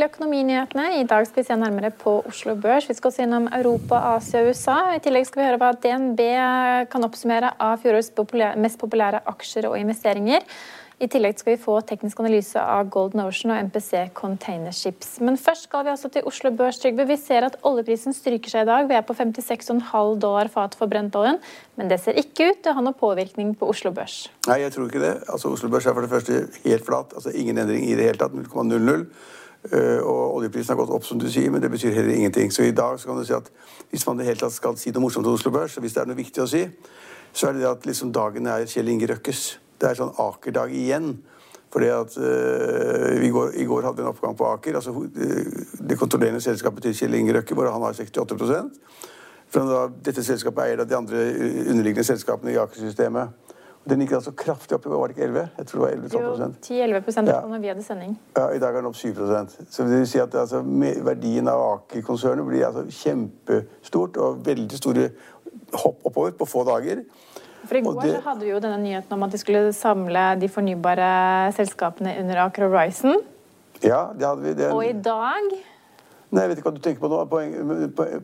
til økonominyhetene. I dag skal vi se nærmere på Oslo Børs. Vi skal også innom Europa, Asia og USA. I tillegg skal vi høre hva DNB kan oppsummere av fjorårets mest populære aksjer og investeringer. I tillegg skal vi få teknisk analyse av Golden Ocean og MPC Containerships. Men først skal vi altså til Oslo Børs, Trygve. Vi ser at oljeprisen stryker seg i dag. Vi er på 56,5 dollar fat for brentoljen. Men det ser ikke ut til å ha noen påvirkning på Oslo Børs. Nei, jeg tror ikke det. Altså, Oslo Børs er for det første helt flat. Altså ingen endring i det hele tatt. 0,00. Uh, og oljeprisen har gått opp, som du sier, men det betyr heller ingenting. Så i dag så kan du si at hvis man i det hele tatt skal si noe morsomt om Oslo Børs, og hvis det er noe viktig å si, så er det det at liksom dagen er Kjell Inge Røkkes det er sånn Aker-dag igjen. Fordi at uh, går, I går hadde vi en oppgang på Aker. altså Det kontrollerende selskapet til Kjell Inge Røkke, hvor han har 68 for da, Dette selskapet eier da de andre underliggende selskapene i Aker-systemet. Den gikk altså kraftig opp. Var det ikke 11? Jeg tror det var 11-12 10-11 ja. når vi hadde sending. Ja, I dag er den opp 7 Så det vil si at altså, verdien av Aker-konsernet blir altså kjempestort og veldig store hopp oppover på få dager. For I går det... så hadde vi jo denne nyheten om at de skulle samle de fornybare selskapene under Aker Horizon. Ja, det hadde vi. Det... Og i dag Nei, jeg vet ikke hva du tenker på nå.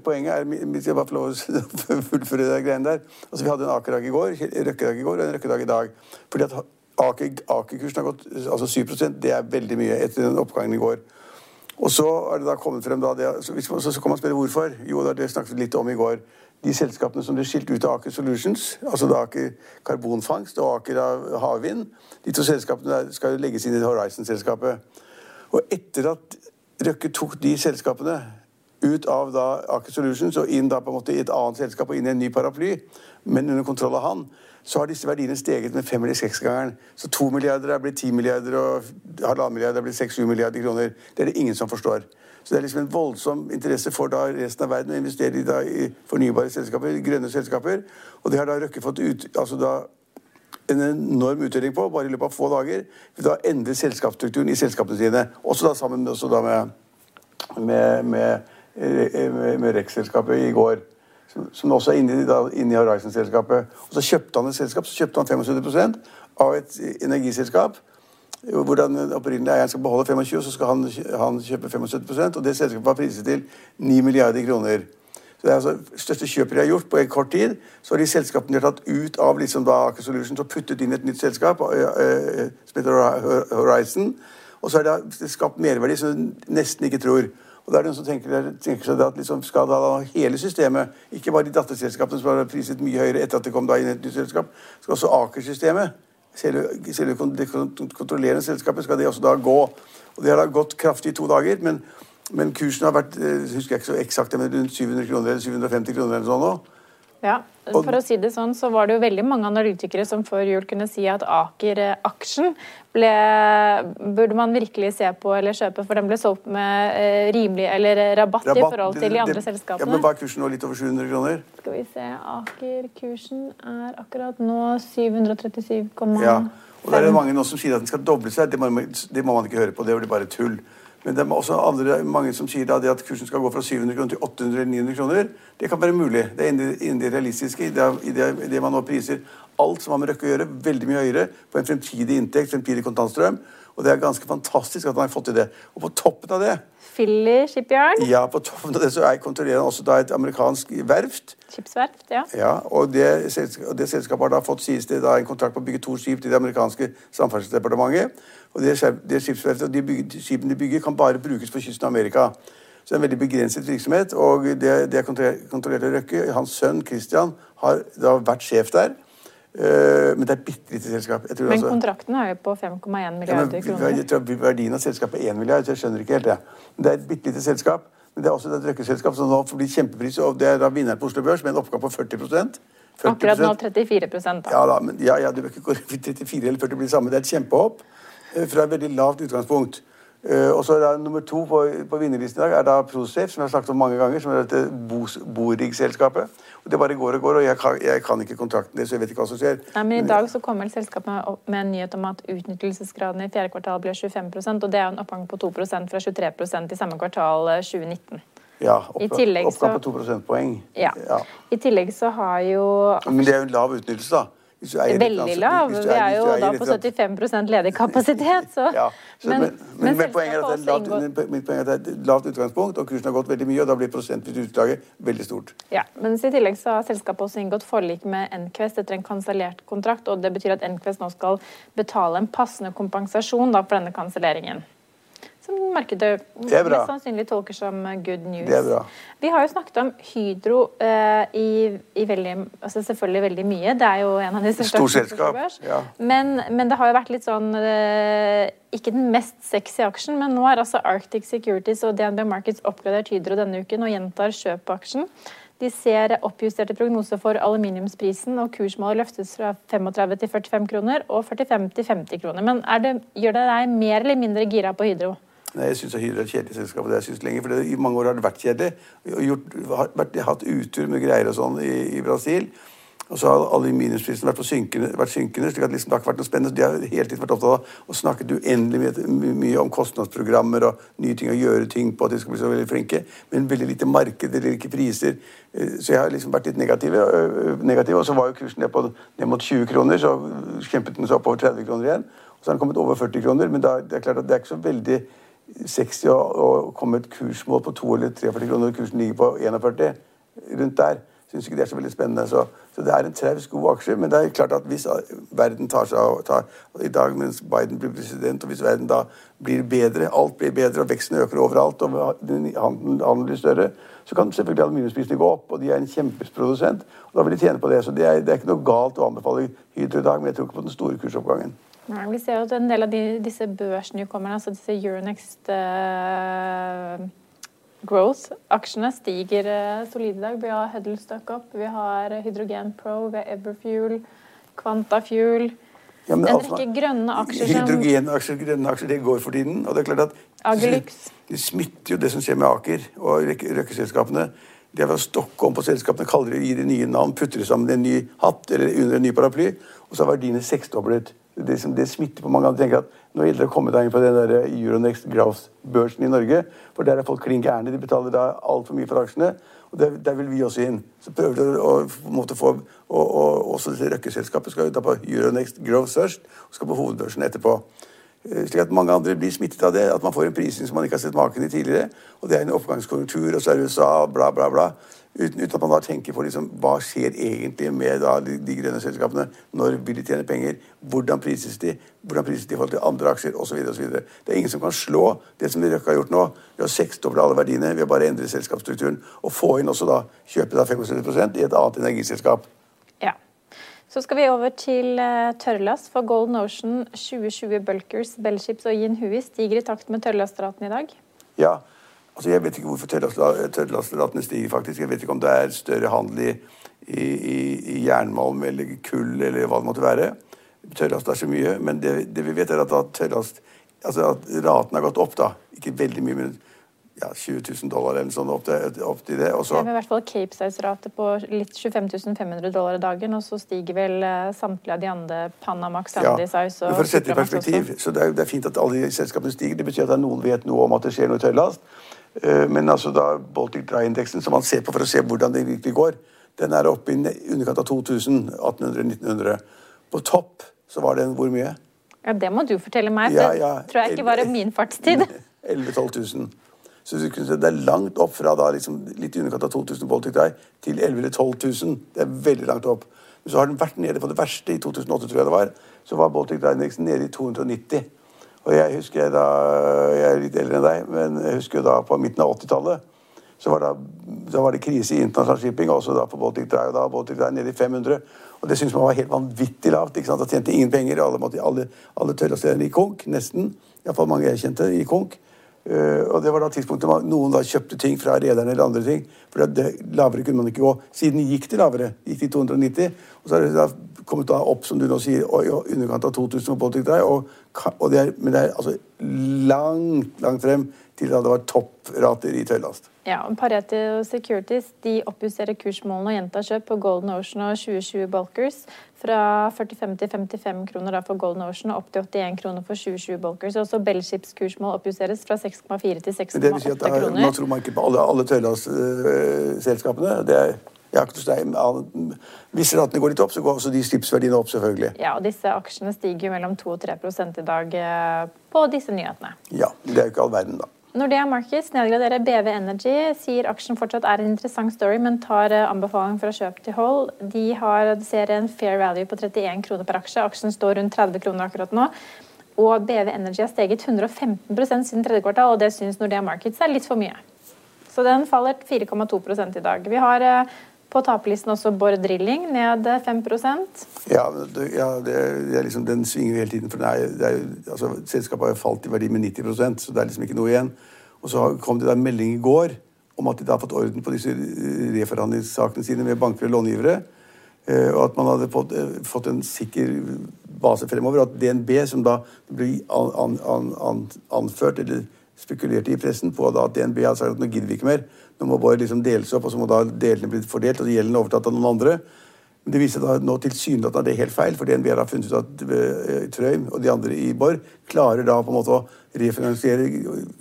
Poenget, er Hvis jeg bare får lov å fullføre de greiene der. Altså, Vi hadde en Aker-dag i går, Røkke-dag i går og en Røkke-dag i dag. Fordi at Aker-kursen har gått altså 7% det er veldig mye etter den oppgangen i går. Og så er det da kommet frem da, det, så, så, kan man spørre hvorfor. Jo, det snakket vi litt om i går de selskapene som ble skilt ut av Aker Solutions, altså da Aker karbonfangst og Aker havvind, de to selskapene skal legges inn i Horizon-selskapet. Og etter at Røkke tok de selskapene ut av da Aker Solutions og inn da på en måte i et annet selskap og inn i en ny paraply, men under kontroll av han, så har disse verdiene steget med fem- eller seksgangeren. Så to milliarder er blitt ti milliarder, og halvannen milliard er blitt seks-sju milliarder kroner. Det er det ingen som forstår. Så det er liksom en voldsom interesse for da resten av verden å investere i, i fornybare selskaper, grønne selskaper. Og det har da Røkke fått ut, altså da en enorm utdeling på, bare i løpet av få dager. Da endrer selskapsstrukturen i selskapene sine. Også da sammen med, også da med, med, med, med, med REC-selskapet i går. Som, som også er inne, da, inne i Horizon-selskapet. Og så kjøpte han et selskap, så kjøpte han 75% av et energiselskap Hvor den opprinnelige eieren skal beholde 25, så skal han, han kjøpe 75% og det selskapet var priset til 9 milliarder kroner. Så det er altså største kjøpet de har gjort på en kort tid. Så har de selskapene de har tatt ut av liksom da Aker Solutions og puttet inn et nytt selskap som heter Horizon. Og så er det skapt merverdi som du nesten ikke tror. Og da er det noen som tenker, tenker seg at liksom skal da hele systemet, ikke bare de datterselskapene som har priset mye høyere etter at det kom da inn et nytt selskap, skal også Aker-systemet selve, selve det kontrollerende selskapet skal det også da gå. Og Det har da gått kraftig i to dager, men, men kursen har vært eh, husker jeg ikke så eksakt, men rundt 700 kroner eller 750 kroner eller sånn nå. Ja, For å si det sånn, så var det jo veldig mange analytikere som før jul kunne si at Aker-aksjen ble, burde man virkelig se på eller kjøpe, for den ble solgt med eh, rimelig eller rabatt, rabatt, i forhold til de andre det, selskapene. Ja, men Hva er kursen nå? Litt over 700 kroner? Skal vi se. Aker-kursen er akkurat nå 737,5. Ja, og det er det mange nå som sier at den skal doble seg. Det må, det må man ikke høre på. Det blir bare tull. Men det er også andre, mange som sier da, at kursen skal gå fra 700 kroner til 800 eller 900 kroner. Det kan være mulig. Det er innen det realistiske, i det, det, det, man nå priser alt som har med Røkke å gjøre, veldig mye høyere på en fremtidig inntekt, fremtidig kontantstrøm. Og det er ganske fantastisk at han har fått til det. Og på toppen av det Philly Shipyard? Ja, på toppen av det så er kontrollerer han også da et amerikansk verft. Skipsverft, ja. ja og det, det selskapet har da fått, sies det, da en kontrakt på å bygge to skip til det amerikanske samferdselsdepartementet. Og det, det skipsverftet og de, bygge, skipene de bygger, kan bare brukes på kysten av Amerika. Så det er en veldig begrenset virksomhet. Og det, det er Røkke. Hans sønn Christian har da vært sjef der. Uh, men det er et bitte lite selskap. men altså, kontrakten er jo på 5,1 milliarder ja, kroner. Jeg tror Verdien av selskapet er 1 milliard, så jeg skjønner ikke helt det. Men det er et bitte lite selskap. Men det er også et røkkeselskap som nå får bli kjempepris. Og det er da vinneren på Oslo Børs med en oppgave på 40 40 Akkurat nå 34 da. Ja, da, men, ja, ja, det bør ikke gå 34 eller 40 blir samme. Det er et kjempehopp. Eh, fra et veldig lavt utgangspunkt. Uh, og så det Nummer to på, på vinnerlisten i dag er da Prosafe, som jeg har snakket om mange ganger. som er dette Borig-selskapet. Og Det bare går og går, og jeg kan, jeg kan, ikke kontrakten deres, så jeg vet ikke hva som skjer. Nei, men I dag så kommer selskapet med en nyhet om at utnyttelsesgraden i fjerde kvartal blir 25% og det er en oppgang på 2% fra 23% i samme kvartal 2019. Ja, ja, oppgang på 2 prosentpoeng. Ja. ja. I tillegg så har jo Men det er jo en lav utnyttelse, da. Veldig lav. Vi er jo da på 75% ledig kapasitet, så, ja, så men, men, men, men poenget er at det er lavt, mitt poeng er at det er lavt utgangspunkt, og kursen har gått veldig mye, og da blir prosentvis utslaget veldig stort. Ja, men i tillegg så har selskapet også inngått forlik med Nquest etter en kansellert kontrakt, og det betyr at Nquest nå skal betale en passende kompensasjon da, for denne kanselleringen som markedet mest sannsynlig tolker som good news. Det bra. Vi har jo snakket om Hydro eh, i, i, veldig, altså selvfølgelig veldig mye. Det er jo en av de største Storselskap. Ja. Men, men, det har jo vært litt sånn eh, Ikke den mest sexy aksjen, men nå er altså Arctic Securities og DNB Markets oppgradert Hydro denne uken og gjentar kjøp på aksjen. De ser oppjusterte prognoser for aluminiumsprisen, og kursmålet løftes fra 35 til 45 kroner og 45 til 50 kroner. Men det, gjør det deg mer eller mindre gira på Hydro? Nei, Jeg syns Hydra er et kjedelig selskap. og det jeg synes lenge, for det, I mange år har det vært kjedelig. Gjort, har vært, hatt utur med greier og sånn i, i, Brasil. Og så har aluminiumsprisen vært, vært synkende, slik at liksom, det har ikke vært noe spennende. De har hele tiden vært opptatt av å snakke uendelig mye, mye om kostnadsprogrammer og nye ting å gjøre ting på, at de skal bli så veldig flinke. Men veldig lite marked eller ikke priser. Eh, så jeg har liksom vært litt negativ. og så var jo kursen ned, på, ned mot 20 kroner, så kjempet den seg opp over 30 kroner igjen. Og så har den kommet over 40 kroner, men da, det er klart at det er ikke så veldig 60 og komme et kursmål på 2 eller 43 kroner, og kursen ligger på 41, rundt der, syns ikke det er så veldig spennende. Så, så det er en traust god aksje. Men det er klart at hvis verden tar seg av tar, i dag mens Biden blir president, og hvis verden da blir bedre, alt blir bedre, og veksten øker overalt, og handelen, handel blir større, så kan selvfølgelig aluminiumsprisene gå opp, og de er en kjempeprodusent. og Da vil de tjene på det. Så det er, det er ikke noe galt å anbefale Hydro i dag, men jeg tror ikke på den store kursoppgangen. Nei, vi ser jo at en del av de, disse børsnykommerne, altså disse Euronext uh, Growth-aksjene, stiger uh, solide i dag. Vi har Huddlestock opp, vi har Hydrogen Pro, vi har Everfuel, Quantafuel ja, en rekke grønne aksjer som Hydrogenaksjer, grønne aksjer, det går for tiden. Og det er klart at. Det smitter jo det som skjer med Aker og røkkeselskapene. De er ved Stockholm på selskapene, kaller det, gir det nye navn, putter det sammen i en ny hatt eller under en ny paraply, og så har verdiene seksdoblet det, som, det smitter på mange andre. tenker at Nå gjelder det å komme deg inn på den der Euronext Growth-børsen i Norge. For der er folk klin gærne. De betaler da altfor mye for aksjene. Og der, der, vil vi også inn. Så prøver de å, på en måte få og, og Også dette Røkke-selskapet skal da på Euronext Growth først, og skal på hovedbørsen etterpå. Eh, slik at mange andre blir smittet av det. At man får en prising som man ikke har sett maken i tidligere. Og det er en oppgangskonjunktur, og så er USA, bla, bla, bla. Uten, uten, at man da tenker på liksom, hva skjer egentlig med da, de, de, grønne selskapene. Når vil de tjene penger? Hvordan prises de? Hvordan prises de i forhold til andre aksjer? Og så videre, og så videre. Det er ingen som kan slå det som Røkke har gjort nå. Vi har seksdoblet alle verdiene ved å bare endre selskapsstrukturen. Og få inn også da kjøpe da 75% i et annet energiselskap. Ja. Så skal vi over til uh, tørrlast. For Golden Ocean 2020 Bulkers, Bellships og Yin Hui stiger i takt med tørrlastraten i dag. Ja, Altså, jeg vet ikke hvorfor tørrlastratene stiger, faktisk. Jeg vet ikke om det er større handel i, i, i jernmalm eller kull eller hva det måtte være. Tørrlast er så mye. Men det, det vi vet, er at, tørrlast, altså at raten har gått opp. da. Ikke veldig mye, men ja, 20 000 dollar eller sånn opp til, opp til det. Også, er i hvert fall Cape Size-rate på litt 25 500 dollar dagen, og så stiger vel uh, samtlige av de andre Panamax, Sandy ja, Size og For å sette det i perspektiv, så det er, det er, fint at alle de selskapene stiger. Det betyr at noen vet noe om at det skjer noe i tørrlast. Eh, men altså da Baltic Dry-indeksen, som man ser på for å se hvordan det virkelig går, den er oppe i underkant av 2000. 1800-1900. På topp så var den hvor mye? Ja, Det må du fortelle meg, for ja, ja. det tror jeg ikke var min fartstid. 11 000-12 000. Så du kunne se Det er langt opp fra da liksom litt i underkant av 2000 Baltic Dry til 11 000-12 000. Det er veldig langt opp. Men så har den vært nede på det verste i 2008, tror jeg det var. Så var Baltic Dry-indeksen nede i 290. Og jeg husker da, jeg er litt eldre enn deg, men jeg husker da på midten av 80-tallet så var, det, da var det krise i internasjonal shipping, også da på Baltic Drive. da Baltic Drive nede i 500. Og det syntes man var helt vanvittig lavt. ikke sant? Da tjente ingen penger. Alle, måtte, alle, alle tørrlastlederne i konk, nesten. Iallfall mange jeg kjente, i konk. Uh, og det var da tidspunktet man, noen da kjøpte ting fra rederne eller andre ting. For det, lavere kunne man ikke gå. Siden gikk det lavere. Gikk til 290. Og så har det da kommet da opp, som du nå sier, i underkant av 2000 på Baltic Dry. Og, og det er, men det er altså langt, langt frem til da det var topprater i tøylast. Ja, Pareto Securities de oppjusterer kursmålene og gjentar kjøp på Golden Ocean og 2020 Bulkers fra 45 til 55 kroner for Golden Ocean og opp til 81 kroner for 2020 Bulkers. Også Bellships kursmål oppjusteres fra 6,4 til 6,8 si kroner. Nå tror man ikke på alle, alle tørrlastselskapene. Uh, det er Ikke. Hvis ratene går litt opp, så går også de slipsverdiene opp, selvfølgelig. Ja, og disse aksjene stiger jo mellom 2 og 3 i dag eh, på disse nyhetene. Ja, det er jo ikke all verden, da. Nordea Markets nedgraderer BV Energy, sier aksjen fortsatt er en interessant story, men tar eh, anbefaling fra kjøp til hold. De har, ser en fair value på 31 kroner per aksje. Aksjen står rundt 30 kroner akkurat nå. Og BV Energy har steget 115% siden tredje kvartal, og det syns Nordea Markets er litt for mye. Så den faller 4,2 i dag. Vi har eh, på taperlisten også Bård Drilling ned 5 Ja, det, ja det, det liksom, den svinger hele tiden. for er, er, altså, Selskapet har falt i verdi med 90% så det er liksom ikke noe igjen. Og så kom det da en melding i går om at de da har fått orden på disse reforhandlingssakene sine med banker og långivere. Eh, og at man hadde fått, eh, fått, en sikker base fremover. At DNB, som da ble an, an, an, anført eller spekulerte i pressen på da, at DNB hadde sagt at nå gidder vi ikke mer, nå må bare liksom deles opp, og så må da delene bli fordelt, og gjelden overtatt av noen andre. Men det viser da nå tilsynelatende at det er helt feil, for DNB har funnet ut at uh, Trøim og de andre i Borr klarer da på en måte å refinansiere,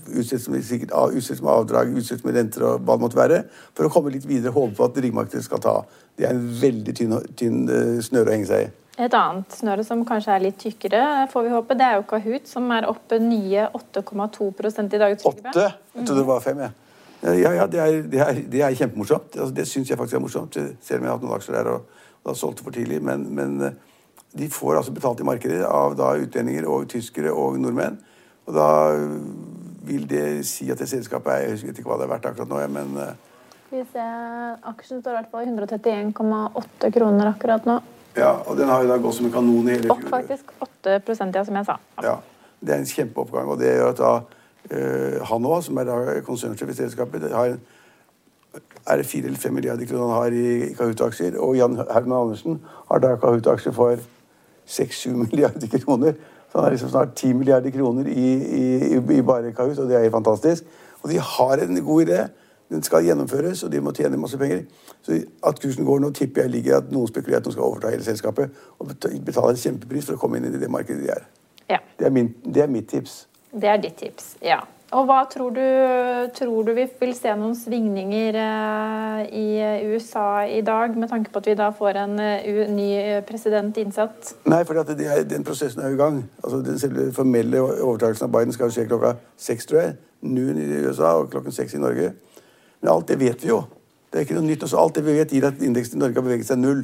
utsette med, utsette med avdrag, utsette med renter og hva det måtte være, for å komme litt videre og håpe på at riggmarkedet skal ta. Det er en veldig tynn, tynn uh, snøre å henge seg i. Et annet snøre som kanskje er litt tykkere, får vi håpe, det er jo Kahoot, som er oppe nye 8,2 i dag. Åtte? Jeg trodde det var fem, jeg. Ja, ja, det er, det er, det er kjempemorsomt. Altså, det syns jeg faktisk er morsomt, selv om jeg har hatt noen aksjer der. og har solgt for tidlig. Men, men, eh, de får altså betalt i markedet av da utlendinger og tyskere og nordmenn. Og da vil det si at det selskapet er Jeg husker ikke hva det er verdt akkurat nå, men eh, Skal vi se Aksjen står i hvert fall 131,8 kroner akkurat nå. Ja, og den har jo da gått som en kanon i hele fjor. Opp faktisk 8 ja, som jeg sa. Ja, Det er en kjempeoppgang. Og det gjør at da uh, han òg, som er da konsernsjef i selskapet, har er det 4 eller 5 milliarder kroner han har i Kahoot-aksjer. Og Jan Herman Andersen har da Kahoot-aksjer for 6-7 milliarder kroner. Så han har liksom snart 10 milliarder kroner i, i, i bare Kahoot, og det er helt fantastisk. Og de har en god idé. Den skal gjennomføres, og de må tjene masse penger. Så at kursen går nå, tipper jeg ligger at noen spekulerer at de skal overta hele selskapet og betale en kjempepris for å komme inn i det markedet de er. Ja. Det, er min, det er mitt tips. Det er ditt tips, ja. Og hva tror du, tror du vi vil se noen svingninger eh, i USA i dag, med tanke på at vi da får en uh, ny president innsatt? Nei, for den prosessen er jo i gang. Altså, den selve formelle overtakelsen av Biden skal skje klokka seks, tror jeg. Noon i USA og klokken seks i Norge. Men alt det vet vi jo. Det er ikke noe nytt. Også alt det vi vet, gir at indeksen i Norge har beveget seg null.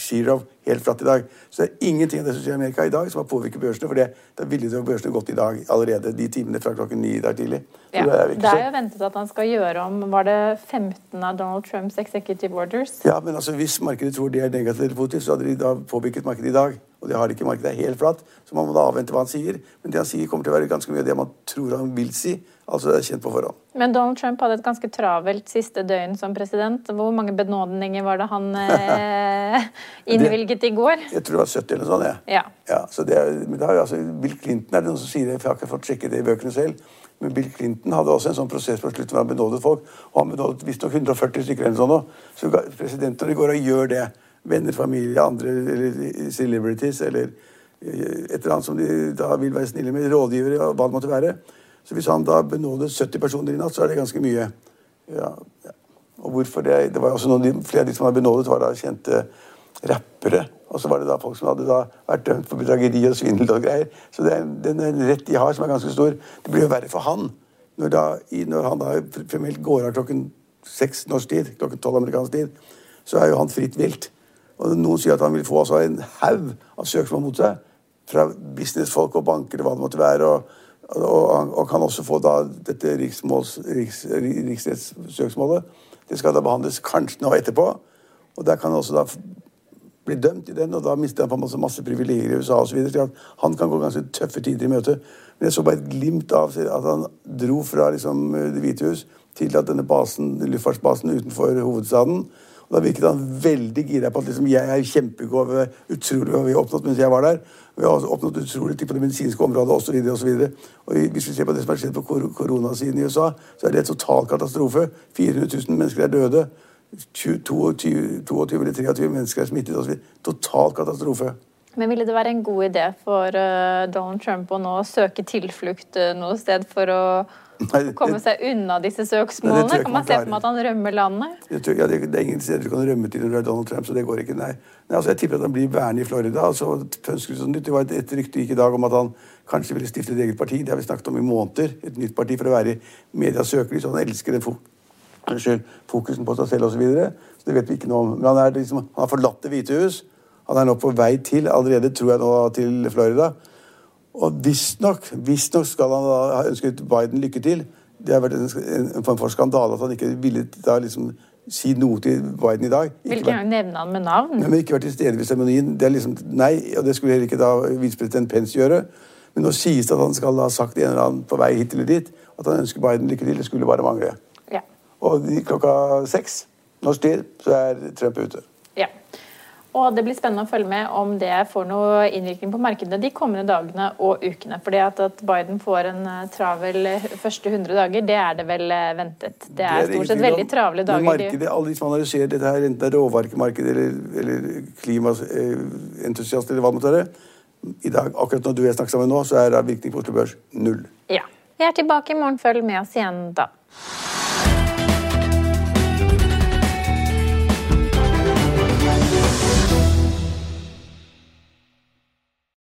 Shirov helt flatt i dag. Så det er ingenting av det som skjer i Amerika i dag, som har påvirket børsene. For det, da ville børsene gått i dag allerede, de timene fra klokken ni i dag tidlig. Ja, det, er det er jo ventet at han skal gjøre om Var det 15 av Donald Trumps executive orders? Ja, men altså, hvis markedet tror det er negativt eller positivt, så hadde de da påvirket markedet i dag. Og det har ikke markedet. Det er helt flatt. Så man må da avvente hva han sier. Men det han sier, kommer til å være ganske mye av det man tror han vil si. Altså det er kjent på forhånd. Men Donald Trump hadde et ganske travelt siste døgn som president. Hvor mange benådninger var det han eh, innvilget i går? Jeg tror det var 70 eller noe sånt. Ja. ja. ja så det men det er, altså, Bill Clinton er det noen som sier det, for jeg har ikke fått sjekket det i bøkene selv. Men Bill Clinton hadde også en sånn prosess på slutten hvor han benådet folk. Og han benådet visstnok 140 stykker eller sånn Så presidenter går og gjør det. Venner, familie, andre eller celebrities eller eh, et eller annet som de da vil være snille med. Rådgivere, hva det måtte være. Så hvis han da benådet 70 personer i natt, så er det ganske mye. Ja, ja. Og hvorfor det, det var også noen, Flere av de som hadde benådet, var da kjente rappere. Og så var det da folk som hadde da vært dømt for bedrageri og svindel og greier. Så det er, den rett de har, som er ganske stor. Det blir jo verre for han når, da, når han da formelt går av klokken seks norsk tid, klokken tolv amerikansk tid, så er jo han fritt vilt. Og noen sier at han vil få altså en haug av søksmål mot seg fra businessfolk og banker og hva det måtte være. og og, og kan også få da dette riks, riksrettssøksmålet. Det skal da behandles kanskje nå etterpå. Og der kan han også da bli dømt i den, og da mister han på en masse privilegier i USA osv. Han kan gå ganske tøffe tider i møte. Men jeg så bare et glimt av at han dro fra liksom, Det hvite hus til at denne basen, luftfartsbasen utenfor hovedstaden Da virket han veldig gira på at liksom, jeg er kjempegod, utrolig hva vi har oppnådd mens jeg var der. Vi har oppnådd utrolig ting på det medisinske området osv. Hvis vi ser på det som har skjedd på koronasiden i USA, så er det en total katastrofe. 400 000 mennesker er døde. 22, 22 eller 23 mennesker er smittet osv. Total katastrofe. Men ville det være en god idé for uh, Donald Trump å nå søke tilflukt uh, noe sted for å komme seg unna disse søksmålene? Kan man se for meg at han rømmer landet? Tror, ja, det, det, er ingen steder du kan rømme til når du er Donald Trump, så det går ikke. Nei. nei altså, jeg tipper at han blir værende i Florida. Altså, det var et, et rykte gikk i dag om at han kanskje ville stifte et eget parti. Det har vi snakket om i måneder. Et nytt parti for å være i medias søkelys. Han elsker den fok fokusen på seg selv osv. Så, videre. så det vet vi ikke noe om. Men han, er liksom, han har forlatt Det hvite hus. Han er nå på vei til, allerede tror jeg nå, til Florida. Og visstnok vis skal han da ha ønsket Biden lykke til. Det har vært en, en form for skandale at han ikke ville da liksom si noe til Biden i dag. Vil ikke engang nevne han med navn? Nei, Men ikke vært til stede ved seremonien. Det er liksom nei, og det skulle heller ikke da visepresident Pence gjøre. Men nå sies det at han skal ha sagt en eller annen på vei hit eller dit at han ønsker Biden lykke til. Det skulle bare mangle. Ja. Og klokka seks norsk tid så er Trump ute. Ja. Og det blir spennende å følge med om det får noe innvirkning på markedene de kommende dagene og ukene. Fordi at, at Biden får en eh, travel første 100 dager, det er det vel eh, ventet. Det er, stort sett veldig travle dager. Men markedet, alle de som analyserer dette her, enten det er råvaremarked eller, eller klimaentusiast eller hva det måtte være, i dag, akkurat når du og jeg snakker sammen nå, så er virkning på Oslo Børs null. Ja. Vi er tilbake i morgen. Følg med oss igjen da.